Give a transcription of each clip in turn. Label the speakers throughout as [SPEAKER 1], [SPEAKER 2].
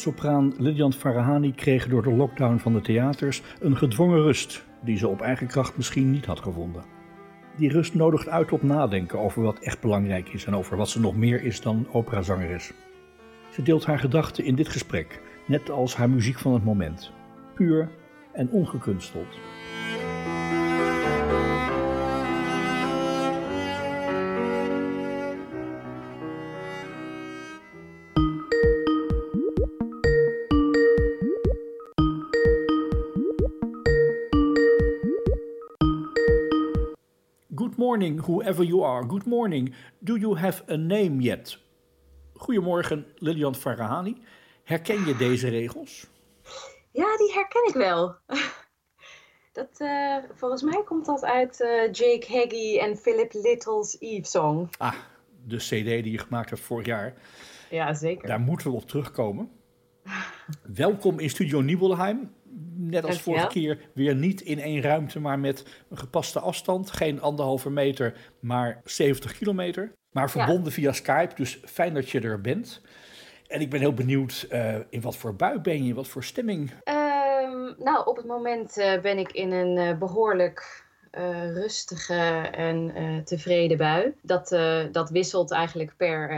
[SPEAKER 1] Sopraan Lilian Farahani kreeg door de lockdown van de theaters een gedwongen rust, die ze op eigen kracht misschien niet had gevonden. Die rust nodigt uit tot nadenken over wat echt belangrijk is en over wat ze nog meer is dan operazangeres. Ze deelt haar gedachten in dit gesprek, net als haar muziek van het moment, puur en ongekunsteld. Morning, whoever you are. Good morning. Do you have a name yet? Goedemorgen, Lilian Farahani. Herken je deze regels?
[SPEAKER 2] Ja, die herken ik wel. Dat, eh, volgens mij komt dat uit eh, Jake Haggy en Philip Little's Eve Song.
[SPEAKER 1] Ah, de CD die je gemaakt hebt vorig jaar.
[SPEAKER 2] Ja, zeker.
[SPEAKER 1] Daar moeten we op terugkomen. Welkom in Studio Nibelheim. Net als vorige keer weer niet in één ruimte, maar met een gepaste afstand. Geen anderhalve meter, maar 70 kilometer. Maar verbonden via Skype, dus fijn dat je er bent. En ik ben heel benieuwd eh, in wat voor bui ben je, in wat voor stemming.
[SPEAKER 2] Ehm, nou, op het moment eh, ben ik in een eh, behoorlijk eh, rustige en eh, tevreden bui. Dat, dat wisselt eigenlijk per,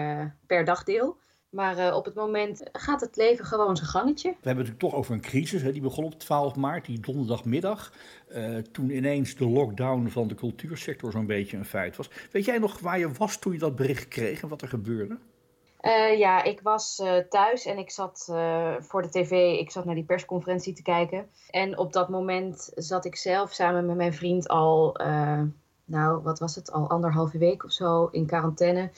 [SPEAKER 2] per dagdeel. Maar eh, op het moment gaat het leven gewoon zijn gangetje.
[SPEAKER 1] We hebben het natuurlijk toch over een crisis. Hè? Die begon op 12 maart, die donderdagmiddag. eh, toen ineens de lockdown van de cultuursector zo'n beetje een feit was. Weet jij nog waar je was toen je dat bericht kreeg en wat er gebeurde?
[SPEAKER 2] Eh, ja, ik was eh, thuis en ik zat eh, voor de tv, ik zat naar die persconferentie te kijken. En op dat moment zat ik zelf samen met mijn vriend al, eh, nou wat was het, al anderhalve week of zo in quarantaine.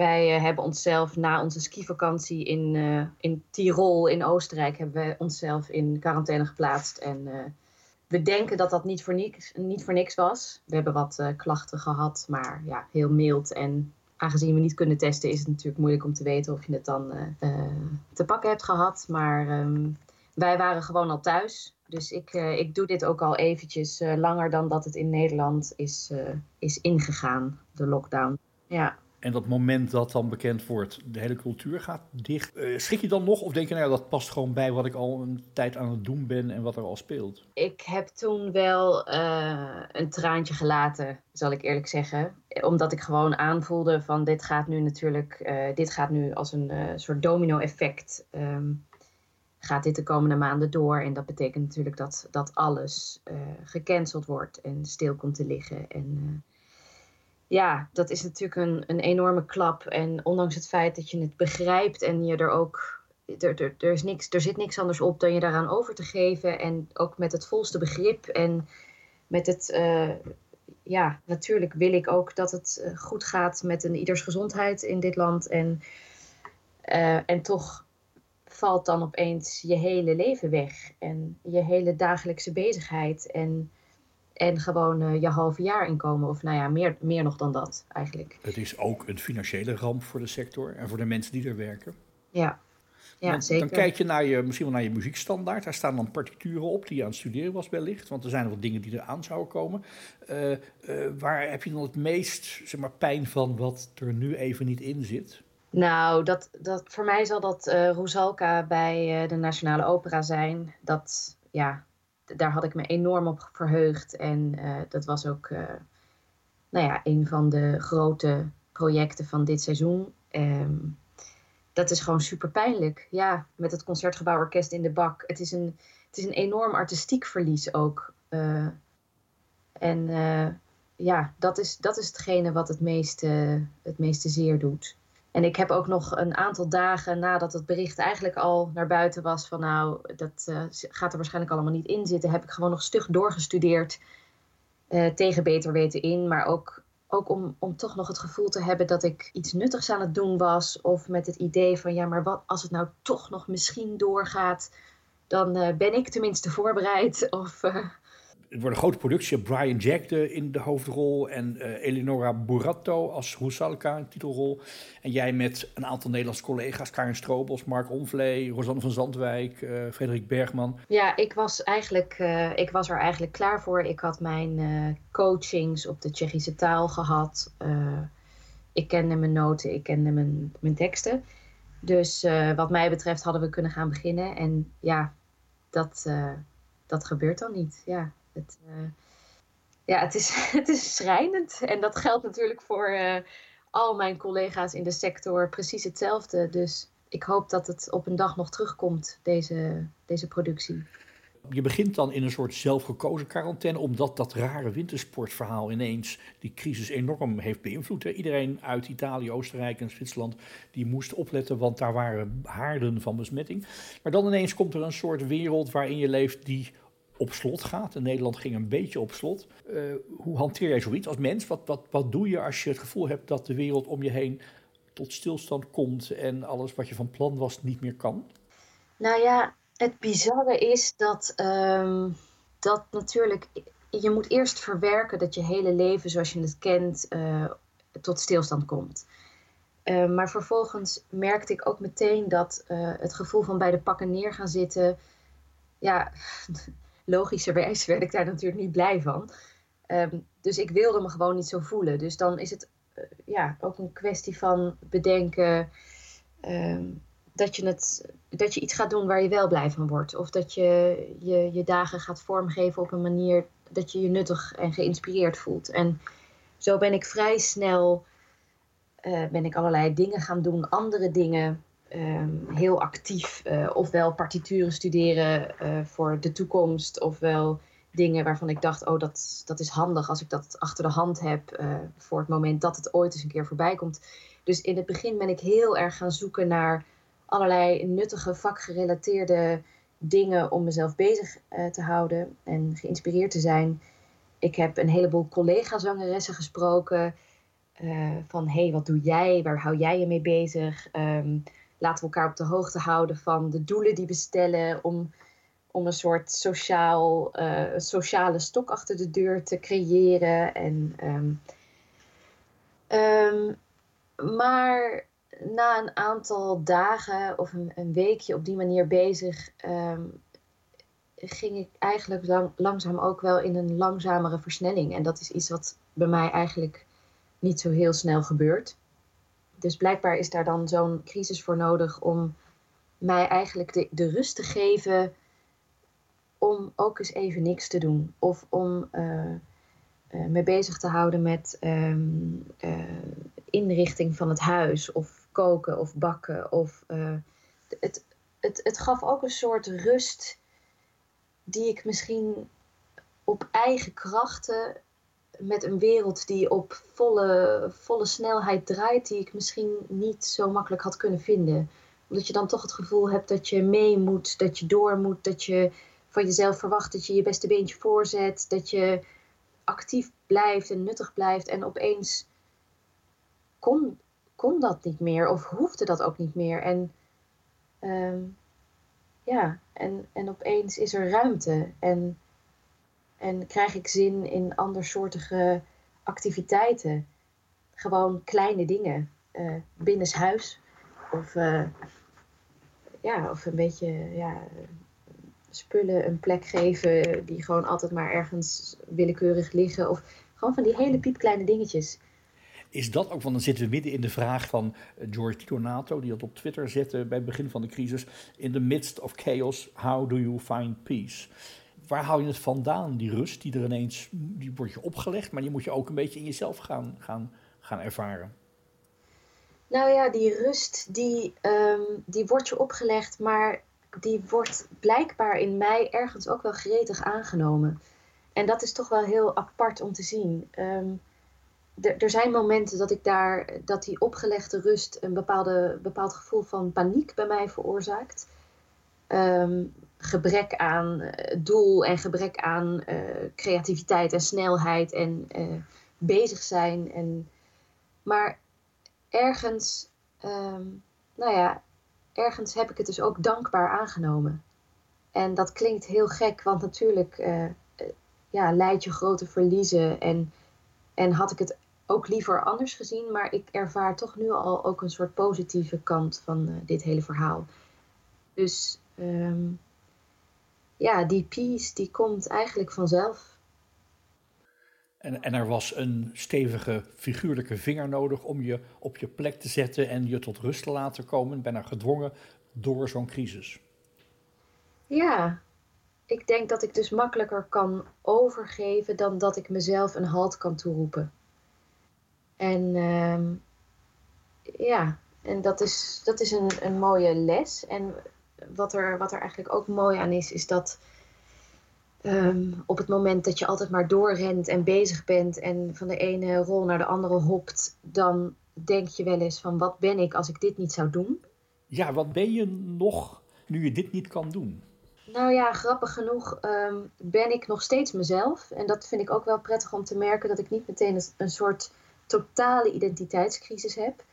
[SPEAKER 2] Wij eh, hebben onszelf na onze skivakantie in, eh, in Tirol in Oostenrijk, hebben we onszelf in quarantaine geplaatst. En eh, we denken dat dat niet voor, niks, niet voor niks was. We hebben wat klachten gehad, maar ja, heel mild en aangezien we niet kunnen testen, is het natuurlijk moeilijk om te weten of je het dan te pakken hebt gehad. Maar ehm, wij waren gewoon al thuis. Dus ik, ik doe dit ook al eventjes langer dan dat het in Nederland is, is ingegaan, de lockdown. Ja.
[SPEAKER 1] En dat moment dat dan bekend wordt, de hele cultuur gaat dicht. eh, schrik je dan nog of denk je, nou ja, dat past gewoon bij wat ik al een tijd aan het doen ben en wat er al speelt?
[SPEAKER 2] Ik heb toen wel eh, een traantje gelaten, zal ik eerlijk zeggen. Omdat ik gewoon aanvoelde van dit gaat nu natuurlijk, eh, dit gaat nu als een soort domino-effect. ehm, gaat dit de komende maanden door. En dat betekent natuurlijk dat, dat alles gecanceld wordt en stil komt te liggen. En ja, dat is natuurlijk een, een enorme klap. En ondanks het feit dat je het begrijpt en je er ook er, er, er, is niks, er zit niks anders op dan je daaraan over te geven. En ook met het volste begrip. En met het. eh, ja, natuurlijk wil ik ook dat het eh, goed gaat met een ieders gezondheid in dit land. En, eh, en toch valt dan opeens je hele leven weg. En je hele dagelijkse bezigheid. En, en gewoon eh, je halve jaar inkomen. Of nou ja, meer, meer nog dan dat eigenlijk.
[SPEAKER 1] Het is ook een financiële ramp voor de sector en voor de mensen die er werken.
[SPEAKER 2] Ja, ja
[SPEAKER 1] dan,
[SPEAKER 2] zeker.
[SPEAKER 1] dan kijk je naar je, misschien wel naar je muziekstandaard. Daar staan dan partituren op die je aan het studeren was wellicht. Want er zijn wat dingen die eraan zouden komen. Eh, eh, waar heb je dan het meest zeg maar, pijn van wat er nu even niet in zit?
[SPEAKER 2] Nou, dat, dat, voor mij zal dat Rusalka bij de Nationale Opera zijn. Dat, ja, daar had ik me enorm op verheugd. En eh, dat was ook, eh, nou ja, een van de grote projecten van dit seizoen. Ehm, dat is gewoon super pijnlijk. Ja, met het Concertgebouworkest in de bak. Het is een, het is een enorm artistiek verlies ook. Eh, en ja, dat is, dat is hetgene wat het meeste, het meeste zeer doet. En ik heb ook nog een aantal dagen nadat het bericht eigenlijk al naar buiten was van nou, dat eh, gaat er waarschijnlijk allemaal niet in zitten, heb ik gewoon nog stug doorgestudeerd eh, tegen beter weten in, maar ook ook om, om toch nog het gevoel te hebben dat ik iets nuttigs aan het doen was. Of met het idee van ja, maar wat als het nou toch nog misschien doorgaat, dan uh, ben ik tenminste voorbereid. Of,
[SPEAKER 1] het wordt een grote productie. Brian Jack in de hoofdrol en uh, Eleonora Buratto als Rusalka in titelrol. En jij met een aantal Nederlandse collega's, Karin Strobels, Mark Onvlee, Rosanne van Zandwijk, uh, Frederik Bergman.
[SPEAKER 2] Ja, ik was, eigenlijk, uh, ik was er eigenlijk klaar voor. Ik had mijn coachings op de Tsjechische taal gehad. ik kende mijn noten, ik kende mijn, mijn teksten. Dus wat mij betreft hadden we kunnen gaan beginnen. En ja, dat, dat gebeurt dan niet. Ja. Het, uh, ja, het is, het is schrijnend. En dat geldt natuurlijk voor uh, al mijn collega's in de sector precies hetzelfde. Dus ik hoop dat het op een dag nog terugkomt, deze, deze productie.
[SPEAKER 1] Je begint dan in een soort zelfgekozen quarantaine, omdat dat rare wintersportverhaal ineens die crisis enorm heeft beïnvloed. Iedereen uit Italië, Oostenrijk en Zwitserland die moest opletten, want daar waren haarden van besmetting. Maar dan ineens komt er een soort wereld waarin je leeft die op slot gaat. En Nederland ging een beetje op slot. Uh, hoe hanteer jij zoiets als mens? Wat, wat, wat doe je als je het gevoel hebt dat de wereld om je heen tot stilstand komt en alles wat je van plan was niet meer kan?
[SPEAKER 2] Nou ja, het bizarre is dat, um, dat natuurlijk je moet eerst verwerken dat je hele leven zoals je het kent uh, tot stilstand komt. Uh, maar vervolgens merkte ik ook meteen dat het gevoel van bij de pakken neer gaan zitten, ja, logischerwijs werd ik daar natuurlijk niet blij van. Ehm, dus ik wilde me gewoon niet zo voelen. Dus dan is het uh, ja, ook een kwestie van bedenken um, dat, je het, dat je iets gaat doen waar je wel blij van wordt. Of dat je je, je dagen gaat vormgeven op een manier dat je je nuttig en geïnspireerd voelt. En zo ben ik vrij snel uh, ben ik allerlei dingen gaan doen, andere dingen um, heel actief uh, ofwel partituren studeren uh, voor de toekomst, ofwel dingen waarvan ik dacht, oh dat, dat is handig als ik dat achter de hand heb uh, voor het moment dat het ooit eens een keer voorbij komt. Dus in het begin ben ik heel erg gaan zoeken naar allerlei nuttige vakgerelateerde dingen om mezelf bezig te houden en geïnspireerd te zijn. Ik heb een heleboel collega-zangeressen gesproken. van hé, hey, wat doe jij? Waar hou jij je mee bezig? Um, laten we elkaar op de hoogte houden van de doelen die we stellen. Om, om een soort sociaal, uh, sociale stok achter de deur te creëren. En, um, um, maar na een aantal dagen of een, een weekje op die manier bezig, um, ging ik eigenlijk lang, langzaam ook wel in een langzamere versnelling. En dat is iets wat bij mij eigenlijk niet zo heel snel gebeurt dus blijkbaar is daar dan zo'n crisis voor nodig om mij eigenlijk de, de rust te geven om ook eens even niks te doen. Of om uh, uh, me bezig te houden met um, uh, inrichting van het huis. Of koken of bakken. Of, het, het, het gaf ook een soort rust die ik misschien op eigen krachten met een wereld die op volle, volle snelheid draait, die ik misschien niet zo makkelijk had kunnen vinden. Omdat je dan toch het gevoel hebt dat je mee moet, dat je door moet, dat je van jezelf verwacht dat je je beste beentje voorzet, dat je actief blijft en nuttig blijft. En opeens kon, kon dat niet meer of hoefde dat ook niet meer. En um, ja, en, en opeens is er ruimte. En en krijg ik zin in andersoortige activiteiten. Gewoon kleine dingen. Uh, binnenshuis. Of, uh, ja, of een beetje ja, spullen een plek geven die gewoon altijd maar ergens willekeurig liggen. Of gewoon van die hele piepkleine dingetjes.
[SPEAKER 1] Is dat ook, want dan zitten we midden in de vraag van eh, George Donato, die dat op Twitter zette bij het begin van de crisis. In the midst of chaos, how do you find peace? Waar hou je het vandaan, die rust die er ineens, die wordt je opgelegd, maar die moet je ook een beetje in jezelf gaan, gaan, gaan ervaren?
[SPEAKER 2] Nou ja, die rust, die, um, die wordt je opgelegd, maar die wordt blijkbaar in mij ergens ook wel gretig aangenomen. En dat is toch wel heel apart om te zien. Um, er zijn momenten dat ik daar, dat die opgelegde rust een bepaalde, bepaald gevoel van paniek bij mij veroorzaakt. Um, gebrek aan uh, doel en gebrek aan uh, creativiteit en snelheid en uh, bezig zijn. En, maar ergens, ehm, nou ja, ergens heb ik het dus ook dankbaar aangenomen. En dat klinkt heel gek, want natuurlijk uh, ja, leid je grote verliezen. En, en had ik het ook liever anders gezien, maar ik ervaar toch nu al ook een soort positieve kant van dit hele verhaal. Dus um, ja, die peace die komt eigenlijk vanzelf.
[SPEAKER 1] En, en er was een stevige figuurlijke vinger nodig om je op je plek te zetten en je tot rust te laten komen, bijna gedwongen door zo'n crisis.
[SPEAKER 2] Ja, ik denk dat ik dus makkelijker kan overgeven dan dat ik mezelf een halt kan toeroepen. En uh, ja, en dat is, dat is een, een mooie les. En wat er, wat er eigenlijk ook mooi aan is, is dat um, op het moment dat je altijd maar doorrent en bezig bent en van de ene rol naar de andere hopt, dan denk je wel eens van wat ben ik als ik dit niet zou doen?
[SPEAKER 1] Ja, wat ben je nog nu je dit niet kan doen?
[SPEAKER 2] Nou ja, grappig genoeg um, ben ik nog steeds mezelf. En dat vind ik ook wel prettig om te merken dat ik niet meteen een soort totale identiteitscrisis heb.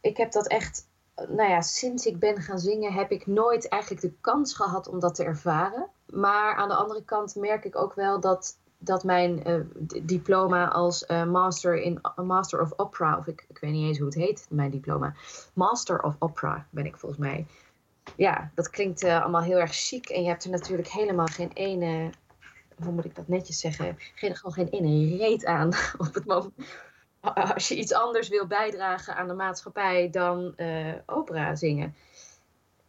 [SPEAKER 2] Ik heb dat echt, nou ja, sinds ik ben gaan zingen heb ik nooit eigenlijk de kans gehad om dat te ervaren. Maar aan de andere kant merk ik ook wel dat, dat mijn uh, diploma als uh, master in Master of Opera, of ik, ik weet niet eens hoe het heet, mijn diploma, Master of Opera ben ik volgens mij. Ja, dat klinkt uh, allemaal heel erg chic en je hebt er natuurlijk helemaal geen ene, hoe moet ik dat netjes zeggen, geen, gewoon geen ene reet aan op het moment als je iets anders wil bijdragen aan de maatschappij dan uh, opera zingen.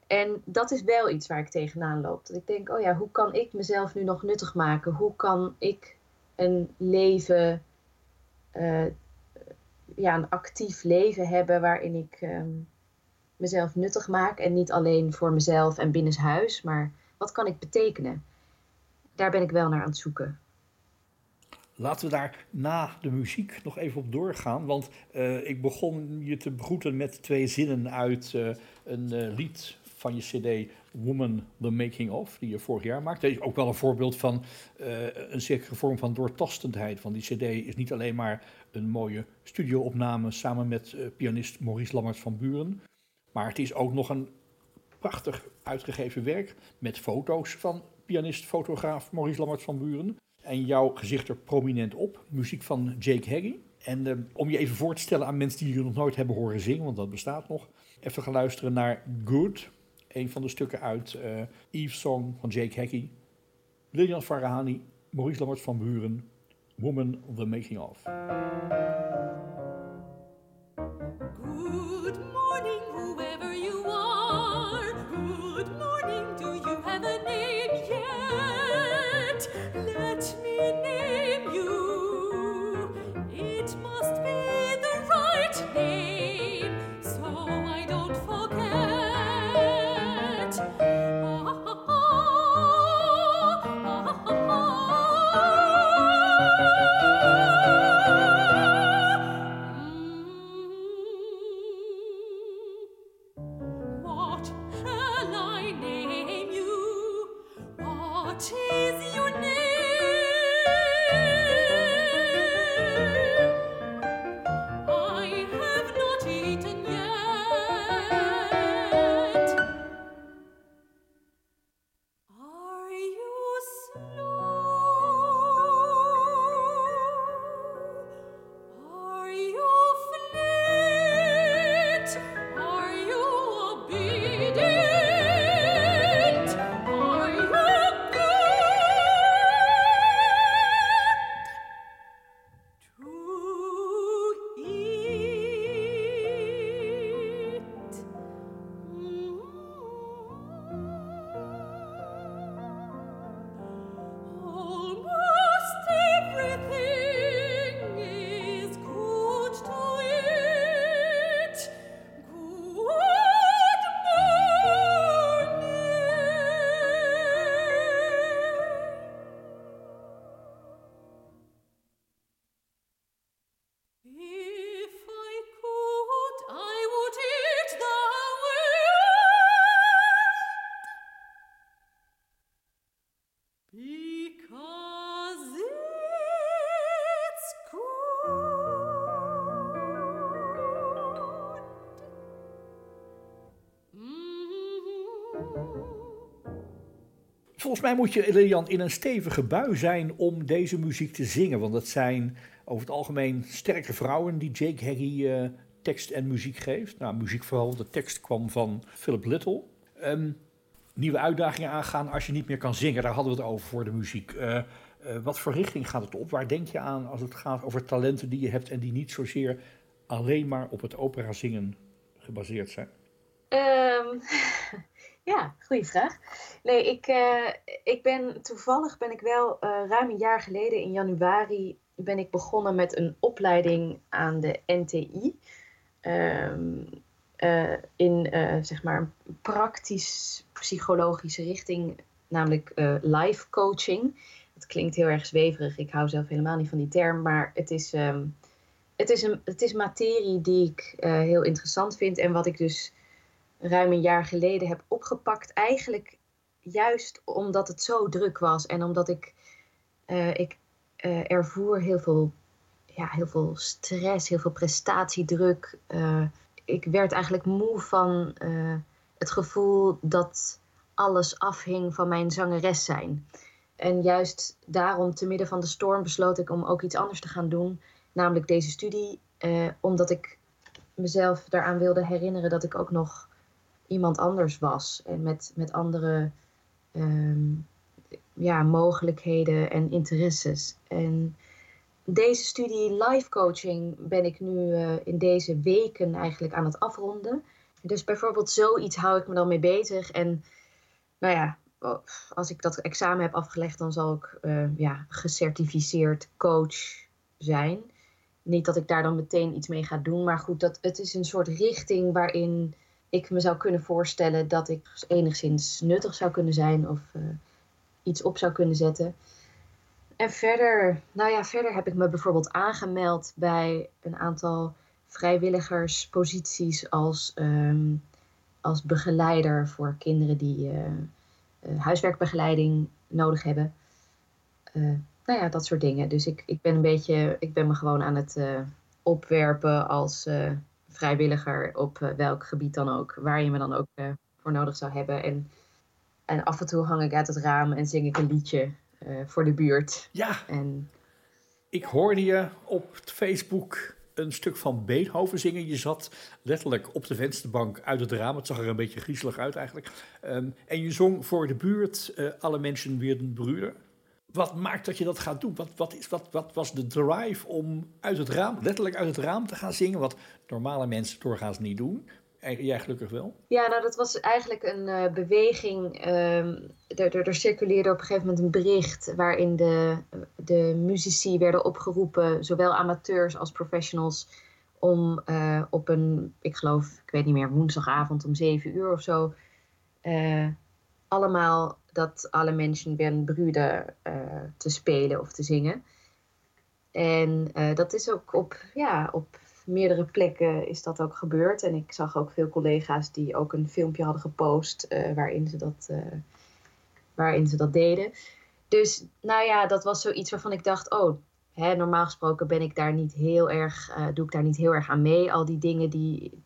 [SPEAKER 2] En dat is wel iets waar ik tegenaan loop. Dat ik denk, oh ja, hoe kan ik mezelf nu nog nuttig maken? Hoe kan ik een leven, uh, ja, een actief leven hebben waarin ik um, mezelf nuttig maak. En niet alleen voor mezelf en binnenshuis, maar wat kan ik betekenen? Daar ben ik wel naar aan het zoeken.
[SPEAKER 1] Laten we daar na de muziek nog even op doorgaan. Want uh, ik begon je te begroeten met twee zinnen uit uh, een uh, lied van je CD Woman the Making of, die je vorig jaar maakte. Dat is ook wel een voorbeeld van een zekere vorm van doortastendheid. Want die CD is niet alleen maar een mooie studioopname samen met pianist Maurice Lammerts van Buren. Maar het is ook nog een prachtig uitgegeven werk met foto's van pianist-fotograaf Maurice Lammerts van Buren. En jouw gezicht er prominent op. Muziek van Jake Harry. En uh, om je even voor te stellen aan mensen die je nog nooit hebben horen zingen, want dat bestaat nog. Even gaan luisteren naar Good. Een van de stukken uit uh, Song van Jake Hackey. Lilian Farahani, Maurice Lammerts van Buren. Woman the Making of. Volgens mij moet je, Lilian, in een stevige bui zijn om deze muziek te zingen. Want het zijn over het algemeen sterke vrouwen die Jake Haggy eh, tekst en muziek geeft. Nou, muziek vooral. De tekst kwam van Philip Little. Ehm, nieuwe uitdagingen aangaan als je niet meer kan zingen. Daar hadden we het over voor de muziek. Eh, eh, wat voor richting gaat het op? Waar denk je aan als het gaat over talenten die je hebt en die niet zozeer alleen maar op het opera zingen gebaseerd zijn?
[SPEAKER 2] Ehm, ja, goede vraag. Nee, ik, eh, ik ben toevallig ben ik wel eh, ruim een jaar geleden in januari ben ik begonnen met een opleiding aan de NTI. Ehm, eh, in zeg maar een praktisch psychologische richting, namelijk life coaching. Dat klinkt heel erg zweverig. Ik hou zelf helemaal niet van die term, maar het is, ehm, het is, een, het is materie die ik heel interessant vind en wat ik dus ruim een jaar geleden heb opgepakt. Eigenlijk juist omdat het zo druk was en omdat ik, eh, ik eh, ervoer heel veel, ja, heel veel stress, heel veel prestatiedruk. Eh, ik werd eigenlijk moe van het gevoel dat alles afhing van mijn zangeres zijn. En juist daarom, te midden van de storm, besloot ik om ook iets anders te gaan doen, namelijk deze studie, omdat ik mezelf daaraan wilde herinneren dat ik ook nog iemand anders was en met, met andere ehm, ja, mogelijkheden en interesses. En deze studie life coaching ben ik nu eh, in deze weken eigenlijk aan het afronden. Dus bijvoorbeeld zoiets hou ik me dan mee bezig. En nou ja, als ik dat examen heb afgelegd, dan zal ik eh, ja, gecertificeerd coach zijn. Niet dat ik daar dan meteen iets mee ga doen, maar goed, dat, het is een soort richting waarin ik me zou kunnen voorstellen dat ik enigszins nuttig zou kunnen zijn of eh, iets op zou kunnen zetten. En verder, nou ja, verder heb ik me bijvoorbeeld aangemeld bij een aantal vrijwilligersposities als, ehm, als begeleider voor kinderen die eh, eh, huiswerkbegeleiding nodig hebben. Nou ja, dat soort dingen. Dus ik, ik ben een beetje, ik ben me gewoon aan het opwerpen als vrijwilliger op eh, welk gebied dan ook, waar je me dan ook eh, voor nodig zou hebben. En, en af en toe hang ik uit het raam en zing ik een liedje eh, voor de buurt.
[SPEAKER 1] Ja,
[SPEAKER 2] En
[SPEAKER 1] ik hoorde je op Facebook een stuk van Beethoven zingen. Je zat letterlijk op de vensterbank uit het raam. Het zag er een beetje griezelig uit eigenlijk. Ehm, en je zong voor de buurt Alle mensen werden broeder. Wat maakt dat je dat gaat doen? Wat, wat, is, wat, was de drive om uit het raam, letterlijk uit het raam te gaan zingen? Wat normale mensen doorgaans niet doen. En jij gelukkig wel.
[SPEAKER 2] Ja, nou dat was eigenlijk een eh, beweging. ehm, er circuleerde op een gegeven moment een bericht waarin de, de muzici werden opgeroepen, zowel amateurs als professionals, om eh, op een, ik geloof, ik weet niet meer, woensdagavond om zeven uur of zo, eh, allemaal dat alle mensen werden brüder eh, te spelen of te zingen. En eh, dat is ook op, ja, op meerdere plekken is dat ook gebeurd. En ik zag ook veel collega's die ook een filmpje hadden gepost eh, waarin, ze dat, waarin ze dat deden. Dus nou ja, dat was zoiets waarvan ik dacht, oh, hè, normaal gesproken ben ik daar niet heel erg, doe ik daar niet heel erg aan mee. Al die dingen die,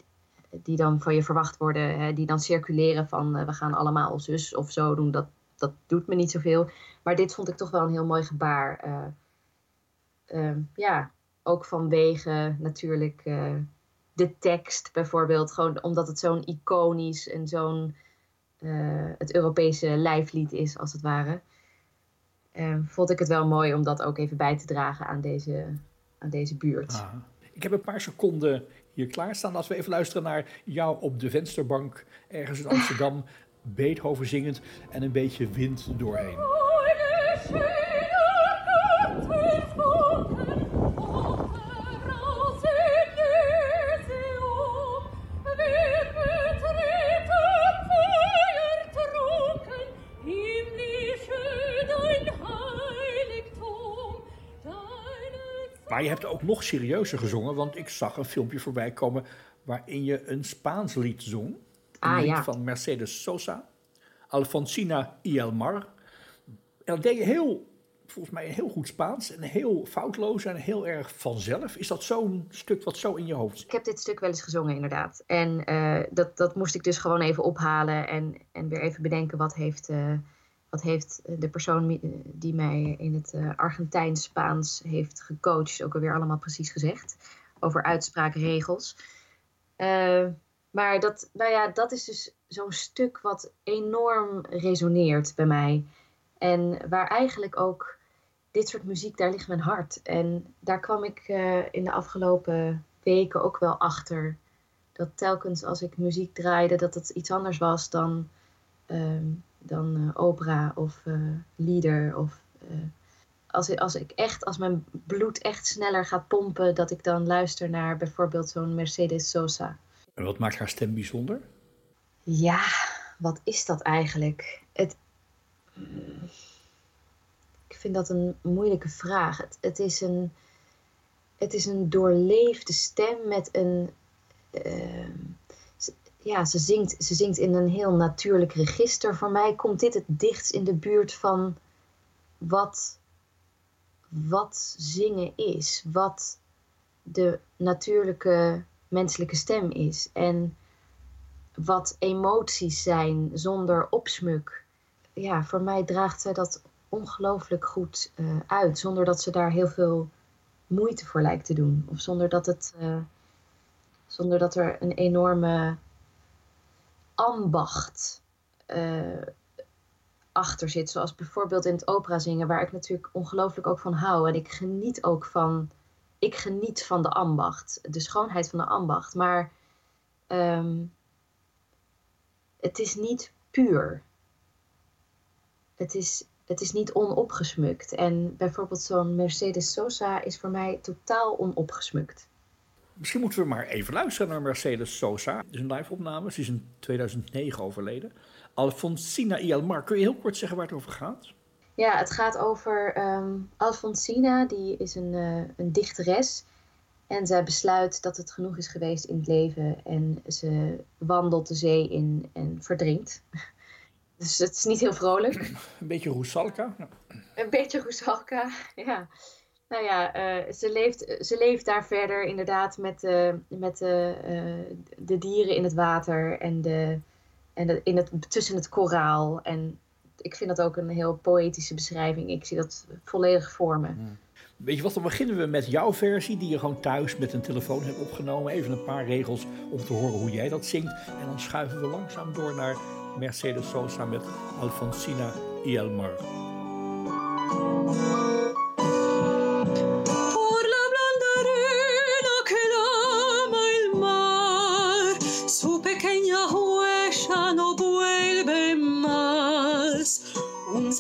[SPEAKER 2] die dan van je verwacht worden, hè, die dan circuleren van we gaan allemaal zus of zo doen, dat, dat doet me niet zoveel. Maar dit vond ik toch wel een heel mooi gebaar. eh, ehm, ja, ook vanwege natuurlijk eh, de tekst bijvoorbeeld. Gewoon omdat het zo'n iconisch en zo'n eh, het Europese lijflied is, als het ware. eh, vond ik het wel mooi om dat ook even bij te dragen aan deze, aan deze buurt.
[SPEAKER 1] Ah. Ik heb een paar seconden hier klaarstaan. Laten we even luisteren naar jou op de vensterbank ergens in Amsterdam. Beethoven zingend en een beetje wind doorheen. Maar je hebt ook nog serieuzer gezongen, want ik zag een filmpje voorbij komen waarin je een Spaans lied zong.
[SPEAKER 2] Ah, ja.
[SPEAKER 1] van Mercedes Sosa, Alfonsina y el Mar. En dat deed je heel, volgens mij heel goed Spaans en heel foutloos en heel erg vanzelf. Is dat zo'n stuk wat zo in je hoofd zit?
[SPEAKER 2] Ik heb dit stuk wel eens gezongen, inderdaad. En eh, dat, dat moest ik dus gewoon even ophalen en, en weer even bedenken wat heeft, eh, wat heeft de persoon die mij in het eh, Argentijns-Spaans heeft gecoacht ook alweer allemaal precies gezegd? Over uitspraakregels. Eh, maar dat, nou ja, dat is dus zo'n stuk wat enorm resoneert bij mij. En waar eigenlijk ook dit soort muziek, daar ligt mijn hart. En daar kwam ik eh, in de afgelopen weken ook wel achter. Dat telkens als ik muziek draaide, dat het iets anders was dan, ehm, dan eh, opera of eh lieder. Of, als, als ik echt, als mijn bloed echt sneller gaat pompen, dat ik dan luister naar bijvoorbeeld zo'n Mercedes Sosa.
[SPEAKER 1] En wat maakt haar stem bijzonder?
[SPEAKER 2] Ja, wat is dat eigenlijk? Het, ik vind dat een moeilijke vraag. Het, is, een, het is een doorleefde stem met een. ehm, ja, ze zingt, ze zingt in een heel natuurlijk register. Voor mij komt dit het dichtst in de buurt van wat, wat zingen is. Wat de natuurlijke menselijke stem is. En wat emoties zijn zonder opsmuk. Ja, voor mij draagt zij dat ongelooflijk goed eh, uit, zonder dat ze daar heel veel moeite voor lijkt te doen. Of zonder dat, het, eh, zonder dat er een enorme ambacht eh, achter zit. Zoals bijvoorbeeld in het opera zingen, waar ik natuurlijk ongelooflijk ook van hou. En ik geniet ook van, ik geniet van de ambacht, de schoonheid van de ambacht. Maar ehm, het is niet puur. Het is, het is niet onopgesmukt. En bijvoorbeeld zo'n Mercedes Sosa is voor mij totaal onopgesmukt.
[SPEAKER 1] Misschien moeten we maar even luisteren naar Mercedes Sosa. Het is een live-opname. Ze is in 2009 overleden. Alfonsina Ielmar. Kun je heel kort zeggen waar het over gaat?
[SPEAKER 2] Ja, het gaat over ehm, Alfonsina, die is een, eh, een dichteres. En zij besluit dat het genoeg is geweest in het leven. En ze wandelt de zee in en verdrinkt. Dus het is niet heel vrolijk.
[SPEAKER 1] Een beetje Roesalka.
[SPEAKER 2] Een beetje Roesalka, ja. Nou ja, eh, ze, leeft, ze leeft daar verder inderdaad met, de met de, eh, de dieren in het water en, de, en de, in het, tussen het koraal. En ik vind dat ook een heel poëtische beschrijving. Ik zie dat volledig voor me.
[SPEAKER 1] Weet je wat, dan beginnen we met jouw versie, die je gewoon thuis met een telefoon hebt opgenomen. Even een paar regels om te horen hoe jij dat zingt. En dan schuiven we langzaam door naar Mercedes Sosa met Alfonsina Ielmar.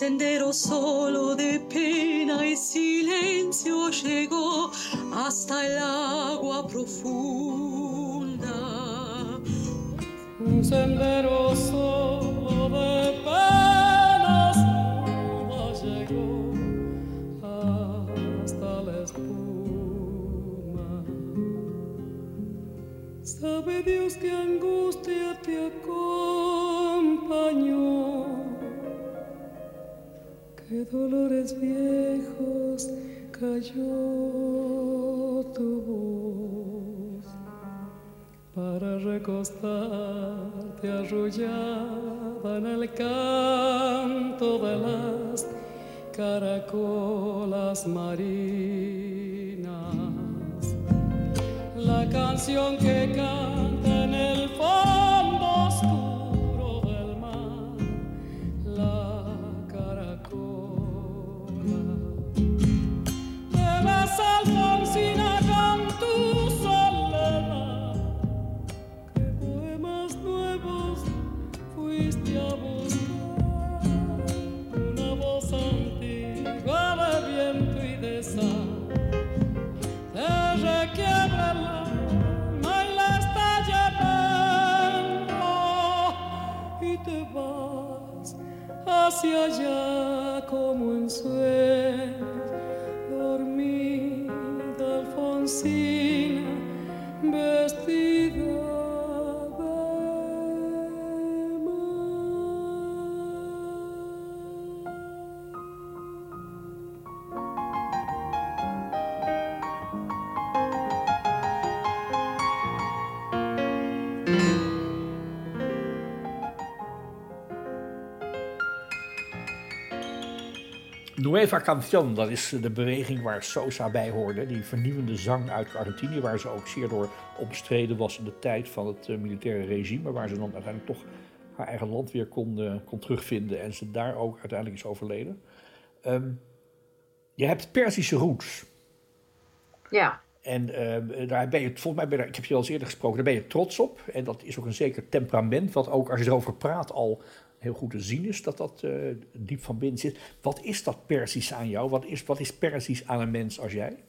[SPEAKER 3] Sendero solo de pena y silencio llegó hasta el agua profunda. Un sendero solo de penas llegó hasta la espuma. Sabe Dios que angustia te que dolores viejos cayó tu voz para recostarte arrullada en el canto de las caracolas marinas. La canción que canta hacia allá como en sueños
[SPEAKER 1] Nueva Canción, dat is de beweging waar Sosa bij hoorde. Die vernieuwende zang uit Argentinië, waar ze ook zeer door omstreden was in de tijd van het eh, militaire regime. Maar waar ze dan uiteindelijk toch haar eigen land weer kon, eh, kon terugvinden. En ze daar ook uiteindelijk is overleden. Ehm, je hebt Persische roots.
[SPEAKER 2] Ja,
[SPEAKER 1] En ehm, daar ben je, volgens mij, ben je, ik heb je al eens eerder gesproken, daar ben je trots op. En dat is ook een zeker temperament, wat ook als je erover praat al heel goed te zien is, dat dat eh, diep van binnen zit. Wat is dat Persisch aan jou? Wat is, wat is Persisch aan een mens als jij?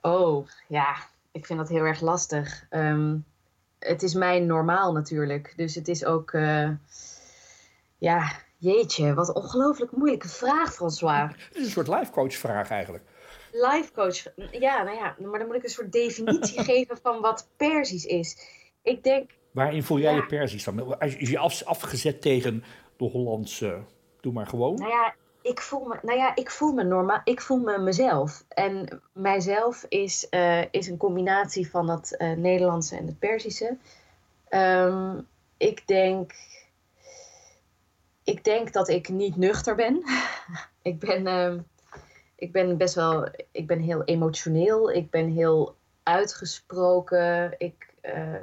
[SPEAKER 2] Oh, ja, ik vind dat heel erg lastig. Ehm, het is mijn normaal natuurlijk. Dus het is ook, eh, ja, jeetje, wat een ongelooflijk moeilijke vraag, François.
[SPEAKER 1] Het is een soort life coach vraag eigenlijk.
[SPEAKER 2] Life coach, ja, nou ja, maar dan moet ik een soort definitie geven van wat Persisch is. Ik denk,
[SPEAKER 1] Waarin voel jij
[SPEAKER 2] Ja.
[SPEAKER 1] je Persisch dan? Is je af, afgezet tegen de Hollandse, doe maar gewoon.
[SPEAKER 2] nou ja, ik voel me, nou ja, ik voel me normaal, ik voel me mezelf. En mijzelf is, eh, is een combinatie van het eh, Nederlandse en het Perzische. Ehm, ik denk, ik denk dat ik niet nuchter ben. ik ben, ehm, ik ben best wel, ik ben heel emotioneel. Ik ben heel uitgesproken. Ik, eh,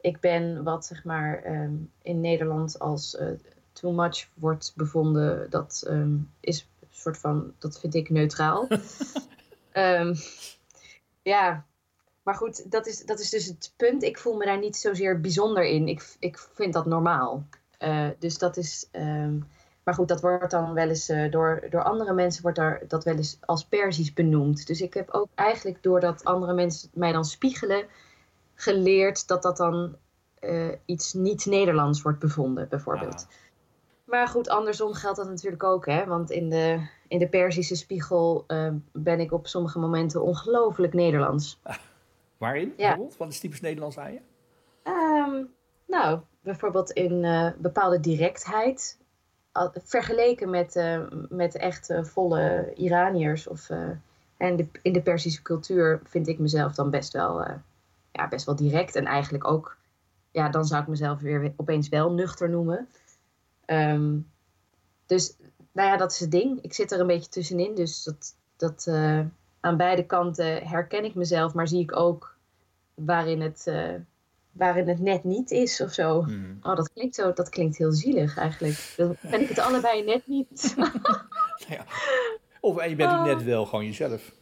[SPEAKER 2] ik ben wat zeg maar ehm, in Nederland als eh, too much wordt bevonden. Dat ehm, is een soort van, dat vind ik neutraal. Ehm, ja, maar goed, dat is, dat is dus het punt. Ik voel me daar niet zozeer bijzonder in. Ik, ik vind dat normaal. Eh, dus dat is. maar goed, dat wordt dan wel eens eh, door, door andere mensen wordt daar dat wel eens als Persisch benoemd. Dus ik heb ook eigenlijk doordat andere mensen mij dan spiegelen, geleerd dat dat dan eh, iets niet-Nederlands wordt bevonden, bijvoorbeeld. Maar goed, andersom geldt dat natuurlijk ook, hè? Want in de, in de Perzische spiegel eh, ben ik op sommige momenten ongelooflijk Nederlands.
[SPEAKER 1] Waarin? bijvoorbeeld? Wat is typisch Nederlands aan je?
[SPEAKER 2] Ehm, nou, bijvoorbeeld in eh, bepaalde directheid. Vergeleken met, met echt volle Iraniërs. Of, en de, in de Perzische cultuur vind ik mezelf dan best wel, ja, best wel direct. En eigenlijk ook, ja, dan zou ik mezelf weer opeens wel nuchter noemen. Ehm, dus, nou ja, dat is het ding. Ik zit er een beetje tussenin. Dus dat, dat, eh, aan beide kanten herken ik mezelf. Maar zie ik ook waarin het, eh, waarin het net niet is of zo.
[SPEAKER 1] Hmm.
[SPEAKER 2] Oh, dat klinkt, zo, dat klinkt heel zielig eigenlijk. Dan ben ik het allebei net niet.
[SPEAKER 1] Ja. Of en je bent
[SPEAKER 2] Oh.
[SPEAKER 1] net wel gewoon jezelf.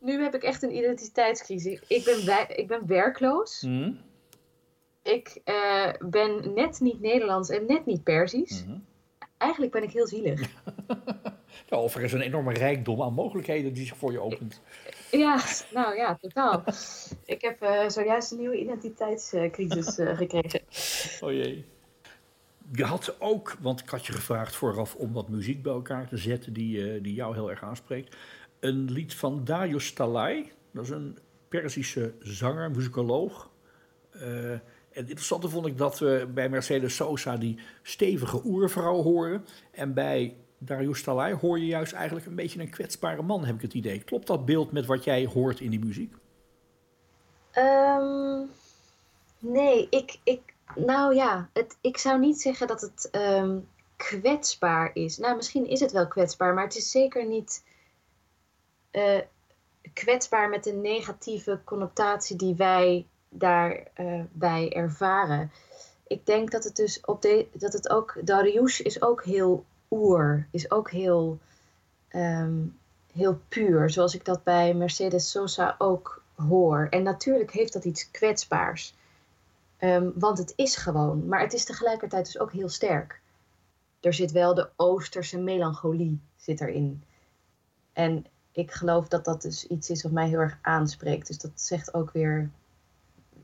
[SPEAKER 2] Nu heb ik echt een identiteitscrisis. Ik ben, wij- ik ben werkloos.
[SPEAKER 1] Hmm.
[SPEAKER 2] Ik eh, ben net niet Nederlands en net niet Perzisch.
[SPEAKER 1] Mhm.
[SPEAKER 2] Eigenlijk ben ik heel zielig.
[SPEAKER 1] Of er is een enorme rijkdom aan mogelijkheden die zich voor je opent.
[SPEAKER 2] Ja, nou ja, totaal. Ik heb eh, zojuist een nieuwe identiteitscrisis eh, gekregen.
[SPEAKER 1] Oh jee. Je had ook, want ik had je gevraagd vooraf om wat muziek bij elkaar te zetten die, die jou heel erg aanspreekt. Een lied van Darius Talai. Dat is een Perzische zanger, muzikoloog. Eh, en het interessante vond ik dat we bij Mercedes Sosa die stevige oervrouw horen. En bij Darius Talai hoor je juist eigenlijk een beetje een kwetsbare man, heb ik het idee. Klopt dat beeld met wat jij hoort in die muziek?
[SPEAKER 2] Ehm, nee, ik, ik, nou ja, het, ik zou niet zeggen dat het ehm, kwetsbaar is. Nou, misschien is het wel kwetsbaar, maar het is zeker niet eh, kwetsbaar met de negatieve connotatie die wij daarbij bij ervaren. Ik denk dat het dus op de, dat het ook, Darius is ook heel oer, is ook heel, ehm, heel puur, zoals ik dat bij Mercedes Sosa ook hoor. En natuurlijk heeft dat iets kwetsbaars. Ehm, want het is gewoon, maar het is tegelijkertijd dus ook heel sterk. Er zit wel de Oosterse melancholie zit erin. En ik geloof dat dat dus iets is wat mij heel erg aanspreekt. Dus dat zegt ook weer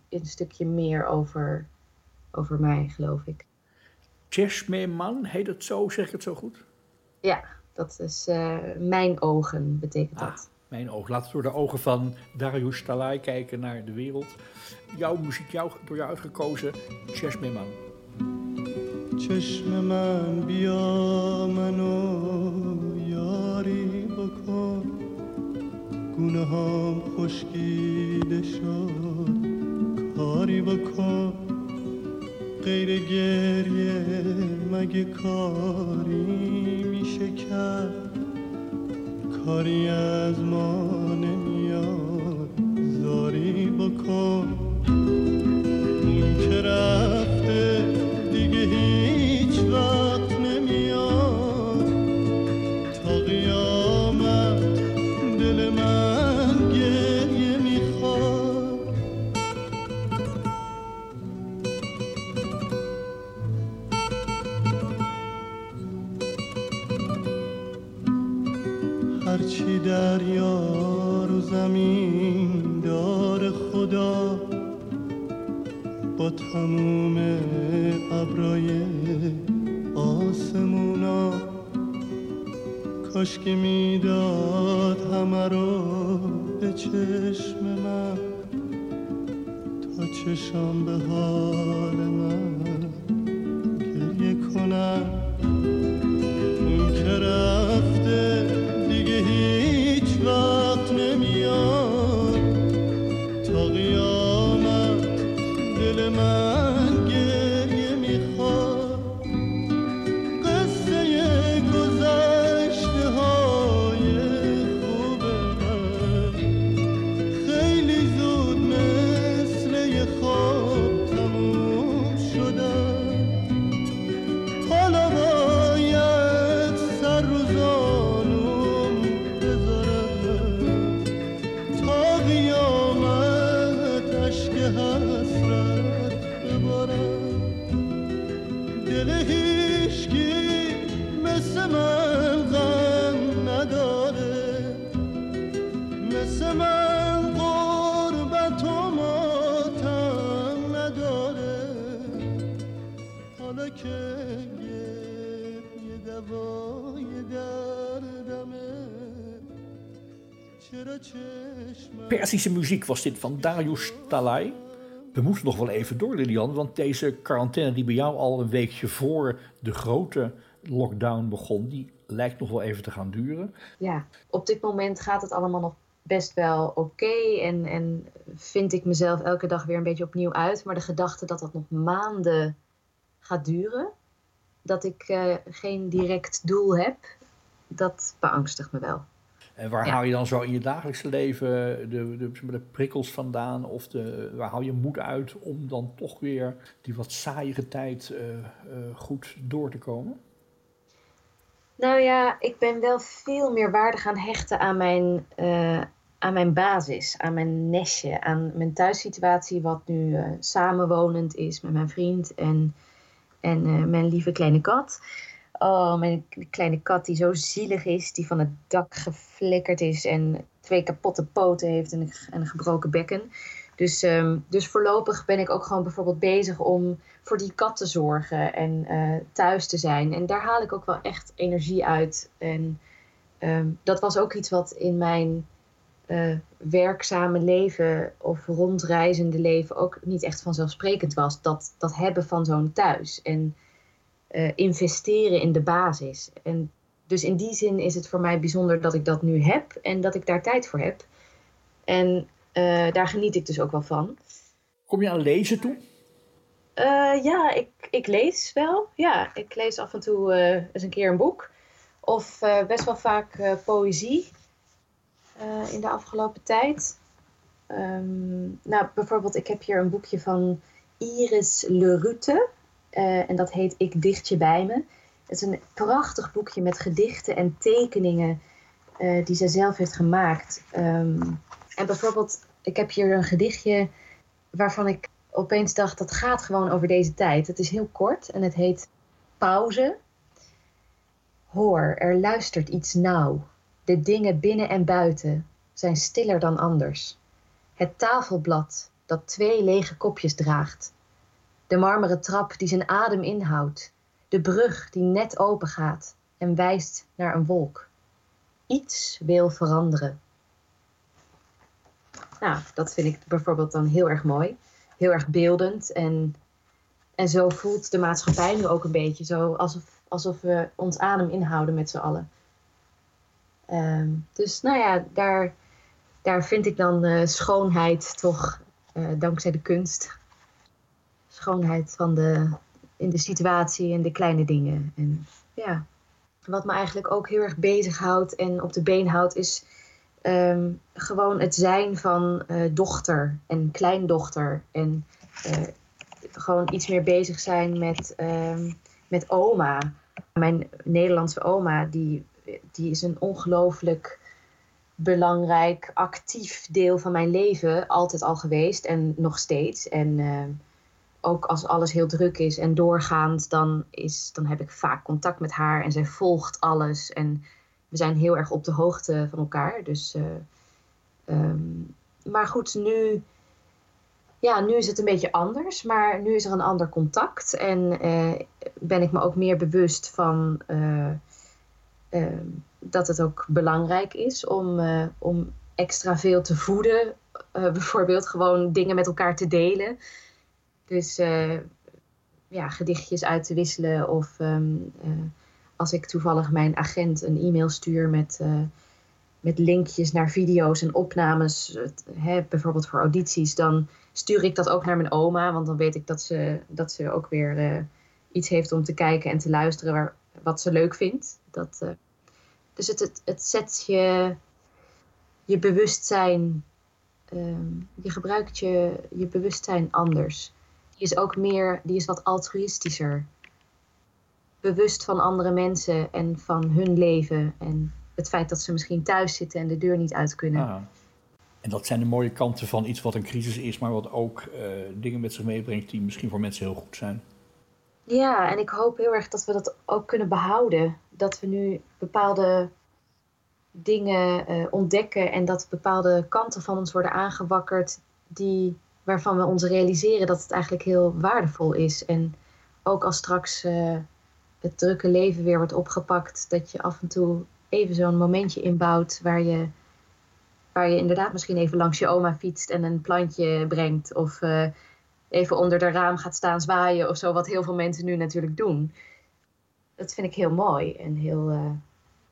[SPEAKER 2] een stukje meer over, over mij, geloof ik.
[SPEAKER 1] Cheshme Man, heet het zo? Zeg ik het zo goed?
[SPEAKER 2] Ja, dat is eh, mijn ogen, betekent
[SPEAKER 1] Ah,
[SPEAKER 2] dat.
[SPEAKER 1] mijn oog. Laten we door de ogen van Darius Talai kijken naar de wereld. Jouw muziek, jou, door jou uitgekozen, Cheshme Man.
[SPEAKER 4] چشم من بیا منو یاری بکن گونه هم خشکیده شد. کاری بکن غیر گریه مگه کاری میشه شکر کاری از ما نمیاد زاری بکن. تموم ابرای آسمونا. کاش که می‌داد همه رو به چشم من تا چشام به حال من گریه کنم. اون
[SPEAKER 1] Persische muziek was dit van Darius Talay. We moeten nog wel even door, Lilian, want deze quarantaine die bij jou al een weekje voor de grote lockdown begon, die lijkt nog wel even te gaan duren.
[SPEAKER 2] Ja, op dit moment gaat het allemaal nog best wel oké. en, en vind ik mezelf elke dag weer een beetje opnieuw uit. Maar de gedachte dat dat nog maanden gaat duren, dat ik eh, geen direct doel heb, dat beangstigt me wel.
[SPEAKER 1] En waar
[SPEAKER 2] Ja.
[SPEAKER 1] haal je dan zo in je dagelijkse leven de, de, prikkels vandaan? Of de, waar haal je moed uit om dan toch weer die wat saaiere tijd eh, eh, goed door te komen?
[SPEAKER 2] Nou ja, ik ben wel veel meer waarde gaan hechten aan mijn, eh, aan mijn basis, aan mijn nestje, aan mijn thuissituatie, wat nu eh, samenwonend is met mijn vriend en, en eh, mijn lieve kleine kat. Oh, mijn kleine kat die zo zielig is, die van het dak geflikkerd is en twee kapotte poten heeft en een, en een gebroken bekken. Dus, ehm, dus voorlopig ben ik ook gewoon bijvoorbeeld bezig om voor die kat te zorgen en eh, thuis te zijn. En daar haal ik ook wel echt energie uit. En ehm, dat was ook iets wat in mijn eh, werkzame leven of rondreizende leven ook niet echt vanzelfsprekend was. Dat, dat hebben van zo'n thuis en eh, investeren in de basis. En dus in die zin is het voor mij bijzonder dat ik dat nu heb en dat ik daar tijd voor heb. En eh, daar geniet ik dus ook wel van.
[SPEAKER 1] Kom je aan lezen toe?
[SPEAKER 2] Eh, ja, ik, ik lees wel. Ja, ik lees af en toe eens een keer een boek. Of best wel vaak poëzie in de afgelopen tijd. Ehm, nou, bijvoorbeeld, ik heb hier een boekje van Iris Lerute. Eh en dat heet Ik dicht je bij me. Het is een prachtig boekje met gedichten en tekeningen eh, die zij zelf heeft gemaakt. Ehm, en bijvoorbeeld, ik heb hier een gedichtje waarvan ik opeens dacht, dat gaat gewoon over deze tijd. Het is heel kort en het heet Pauze. Hoor, er luistert iets nauw. De dingen binnen en buiten zijn stiller dan anders. Het tafelblad dat twee lege kopjes draagt. De marmeren trap die zijn adem inhoudt. De brug die net open gaat en wijst naar een wolk. Iets wil veranderen. Nou, dat vind ik bijvoorbeeld dan heel erg mooi heel erg beeldend. En, en zo voelt de maatschappij nu ook een beetje. Zo alsof, alsof we ons adem inhouden met z'n allen. Ehm, dus nou ja, daar, daar vind ik dan eh, schoonheid toch eh, dankzij de kunst. Schoonheid van de, in de situatie en de kleine dingen. En ja, wat me eigenlijk ook heel erg bezighoudt en op de been houdt, is ehm, gewoon het zijn van eh, dochter en kleindochter. En eh, gewoon iets meer bezig zijn met, ehm, met oma. Mijn Nederlandse oma, die, die is een ongelooflijk belangrijk, actief deel van mijn leven. Altijd al geweest en nog steeds. En ehm, ook als alles heel druk is en doorgaand, dan, is, dan heb ik vaak contact met haar en zij volgt alles. En we zijn heel erg op de hoogte van elkaar. Dus, eh, ehm, maar goed, nu, ja, nu is het een beetje anders, maar nu is er een ander contact. En eh, ben ik me ook meer bewust van eh, ehm, dat het ook belangrijk is om, om extra veel te voeden. Bijvoorbeeld gewoon dingen met elkaar te delen. Dus eh, ja, gedichtjes uit te wisselen. Of ehm, eh, als ik toevallig mijn agent een e-mail stuur met, eh, met linkjes naar video's en opnames, hè, bijvoorbeeld voor audities, dan stuur ik dat ook naar mijn oma. Want dan weet ik dat ze, dat ze ook weer iets heeft om te kijken en te luisteren wat ze leuk vindt. Dat, dus het, het, het zet je, je bewustzijn, ehm, je gebruikt je, je bewustzijn anders. Die is ook meer, die is wat altruïstischer. Bewust van andere mensen en van hun leven. En het feit dat ze misschien thuis zitten en de deur niet uit kunnen.
[SPEAKER 1] Ah. En dat zijn de mooie kanten van iets wat een crisis is, maar wat ook eh, dingen met zich meebrengt die misschien voor mensen heel goed zijn.
[SPEAKER 2] Ja, en ik hoop heel erg dat we dat ook kunnen behouden. Dat we nu bepaalde dingen eh, ontdekken en dat bepaalde kanten van ons worden aangewakkerd die, waarvan we ons realiseren dat het eigenlijk heel waardevol is. En ook als straks eh, het drukke leven weer wordt opgepakt, dat je af en toe even zo'n momentje inbouwt waar je, waar je inderdaad misschien even langs je oma fietst en een plantje brengt. Of eh, even onder de raam gaat staan zwaaien of zo, wat heel veel mensen nu natuurlijk doen. Dat vind ik heel mooi en heel, eh,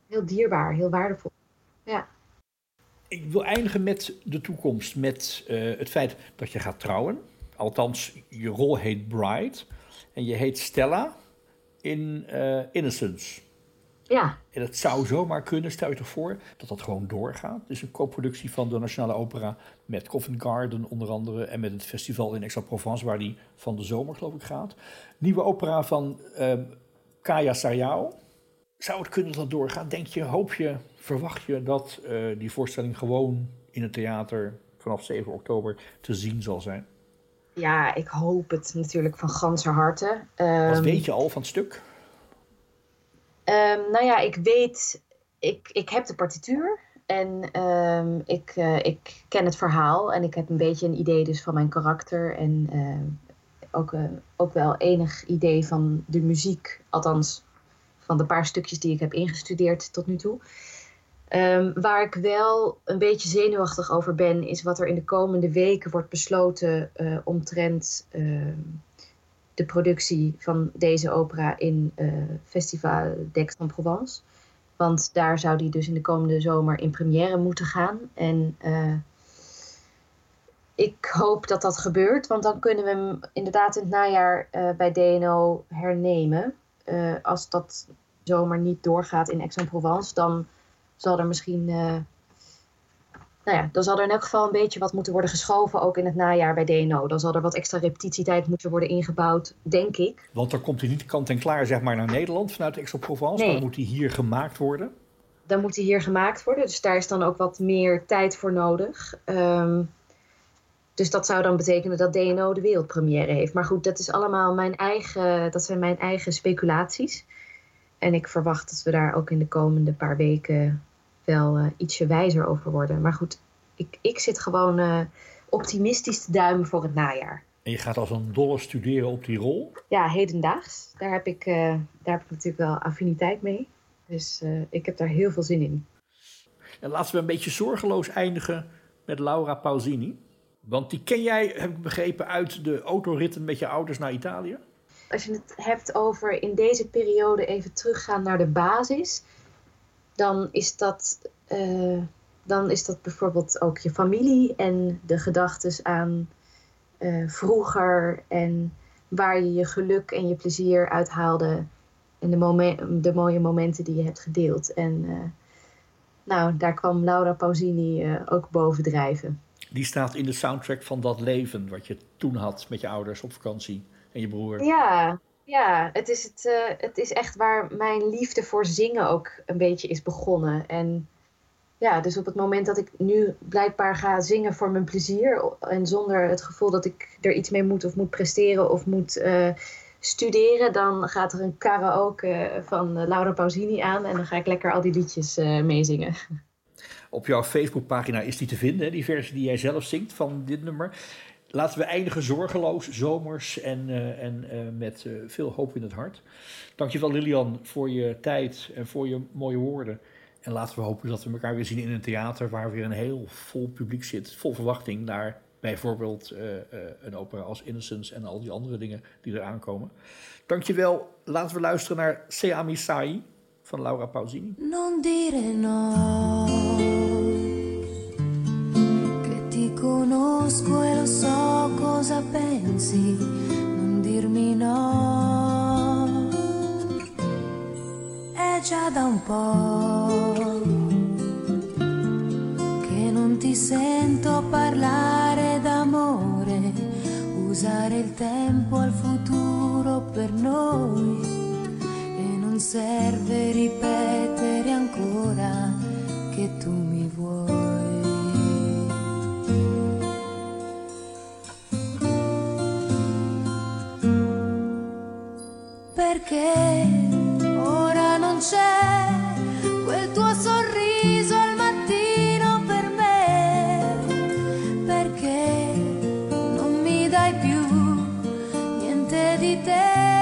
[SPEAKER 2] heel dierbaar, heel waardevol. Ja.
[SPEAKER 1] Ik wil eindigen met de toekomst, met eh, het feit dat je gaat trouwen. Althans, je rol heet Bride en je heet Stella in eh, Innocence.
[SPEAKER 2] Ja,
[SPEAKER 1] En het zou zomaar kunnen, stel je toch voor, dat dat gewoon doorgaat. Het is een co-productie van de Nationale Opera met Covent Garden onder andere... en met het festival in Aix-en-Provence, waar die van de zomer geloof ik gaat. Nieuwe opera van ehm Kaya Sarjao. Zou het kunnen dat doorgaat? Denk je, hoop je, verwacht je dat eh, die voorstelling gewoon in het theater vanaf 7 oktober te zien zal zijn?
[SPEAKER 2] ja, ik hoop het natuurlijk van ganser harte.
[SPEAKER 1] Wat
[SPEAKER 2] Ehm,
[SPEAKER 1] weet je al van het stuk?
[SPEAKER 2] Ehm, nou ja, ik weet, ik, ik heb de partituur en ehm, ik, eh, ik ken het verhaal en ik heb een beetje een idee dus van mijn karakter en ook, eh, ook wel enig idee van de muziek, althans van de paar stukjes die ik heb ingestudeerd tot nu toe. Ehm, waar ik wel een beetje zenuwachtig over ben, is wat er in de komende weken wordt besloten eh, omtrent ehm, de productie van deze opera in eh Festival d'Aix-en-Provence. Want daar zou die dus in de komende zomer in première moeten gaan. En eh, ik hoop dat dat gebeurt, want dan kunnen we hem inderdaad in het najaar bij DNO hernemen. Als dat zomer niet doorgaat in Aix-en-Provence, dan zal er misschien. eh, nou ja, dan zal er in elk geval een beetje wat moeten worden geschoven, ook in het najaar bij DNO. Dan zal er wat extra repetitietijd moeten worden ingebouwd, denk ik.
[SPEAKER 1] Want dan komt hij niet kant en klaar zeg maar, naar Nederland vanuit Aix-en-Provence,
[SPEAKER 2] Nee.
[SPEAKER 1] maar dan moet hij hier gemaakt worden.
[SPEAKER 2] dan moet die hier gemaakt worden. Dus daar is dan ook wat meer tijd voor nodig. Ehm, dus dat zou dan betekenen dat DNO de wereldpremière heeft. Maar goed, dat, is allemaal mijn eigen, dat zijn mijn eigen speculaties. En ik verwacht dat we daar ook in de komende paar weken wel eh, ietsje wijzer over worden. Maar goed, ik, ik zit gewoon eh, optimistisch te duimen voor het najaar.
[SPEAKER 1] En je gaat als een dolle studeren op die rol.
[SPEAKER 2] Ja, hedendaags. Daar heb ik, eh, daar heb ik natuurlijk wel affiniteit mee. Dus ik heb daar heel veel zin in.
[SPEAKER 1] En laten we een beetje zorgeloos eindigen met Laura Pausini. Want die ken jij, heb ik begrepen, uit de autoritten met je ouders naar Italië.
[SPEAKER 2] Als je het hebt over in deze periode even teruggaan naar de basis, dan is dat, eh, dan is dat bijvoorbeeld ook je familie en de gedachten aan eh, vroeger en waar je je geluk en je plezier uithaalde en de, de mooie momenten die je hebt gedeeld. En eh, nou, daar kwam Laura Pausini ook bovendrijven.
[SPEAKER 1] Die staat in de soundtrack van dat leven wat je toen had met je ouders op vakantie en je broer.
[SPEAKER 2] Ja, ja het, is het, eh, het is echt waar mijn liefde voor zingen ook een beetje is begonnen. En ja, dus op het moment dat ik nu blijkbaar ga zingen voor mijn plezier en zonder het gevoel dat ik er iets mee moet of moet presteren of moet eh, studeren, dan gaat er een karaoke van eh, Laura Pausini aan en dan ga ik lekker al die liedjes eh, meezingen.
[SPEAKER 1] Op jouw Facebookpagina is die te vinden, die versie die jij zelf zingt van dit nummer. Laten we eindigen zorgeloos, zomers en, eh, en eh, met eh, veel hoop in het hart. Dankjewel Lilian voor je tijd en voor je mooie woorden. En laten we hopen dat we elkaar weer zien in een theater waar weer een heel vol publiek zit. Vol verwachting naar bijvoorbeeld een opera als Innocence en al die andere dingen die eraan komen. Dankjewel. Laten we luisteren naar Seami Sai van Laura Pausini.
[SPEAKER 5] Non dire no, conosco e lo so cosa pensi, non dirmi no. È già da un po' che non ti sento parlare d'amore, usare il tempo al futuro per noi e non serve ripetere ancora che tu mi vuoi. Perché ora non c'è quel tuo sorriso al mattino per me? Perché non mi dai più niente di te?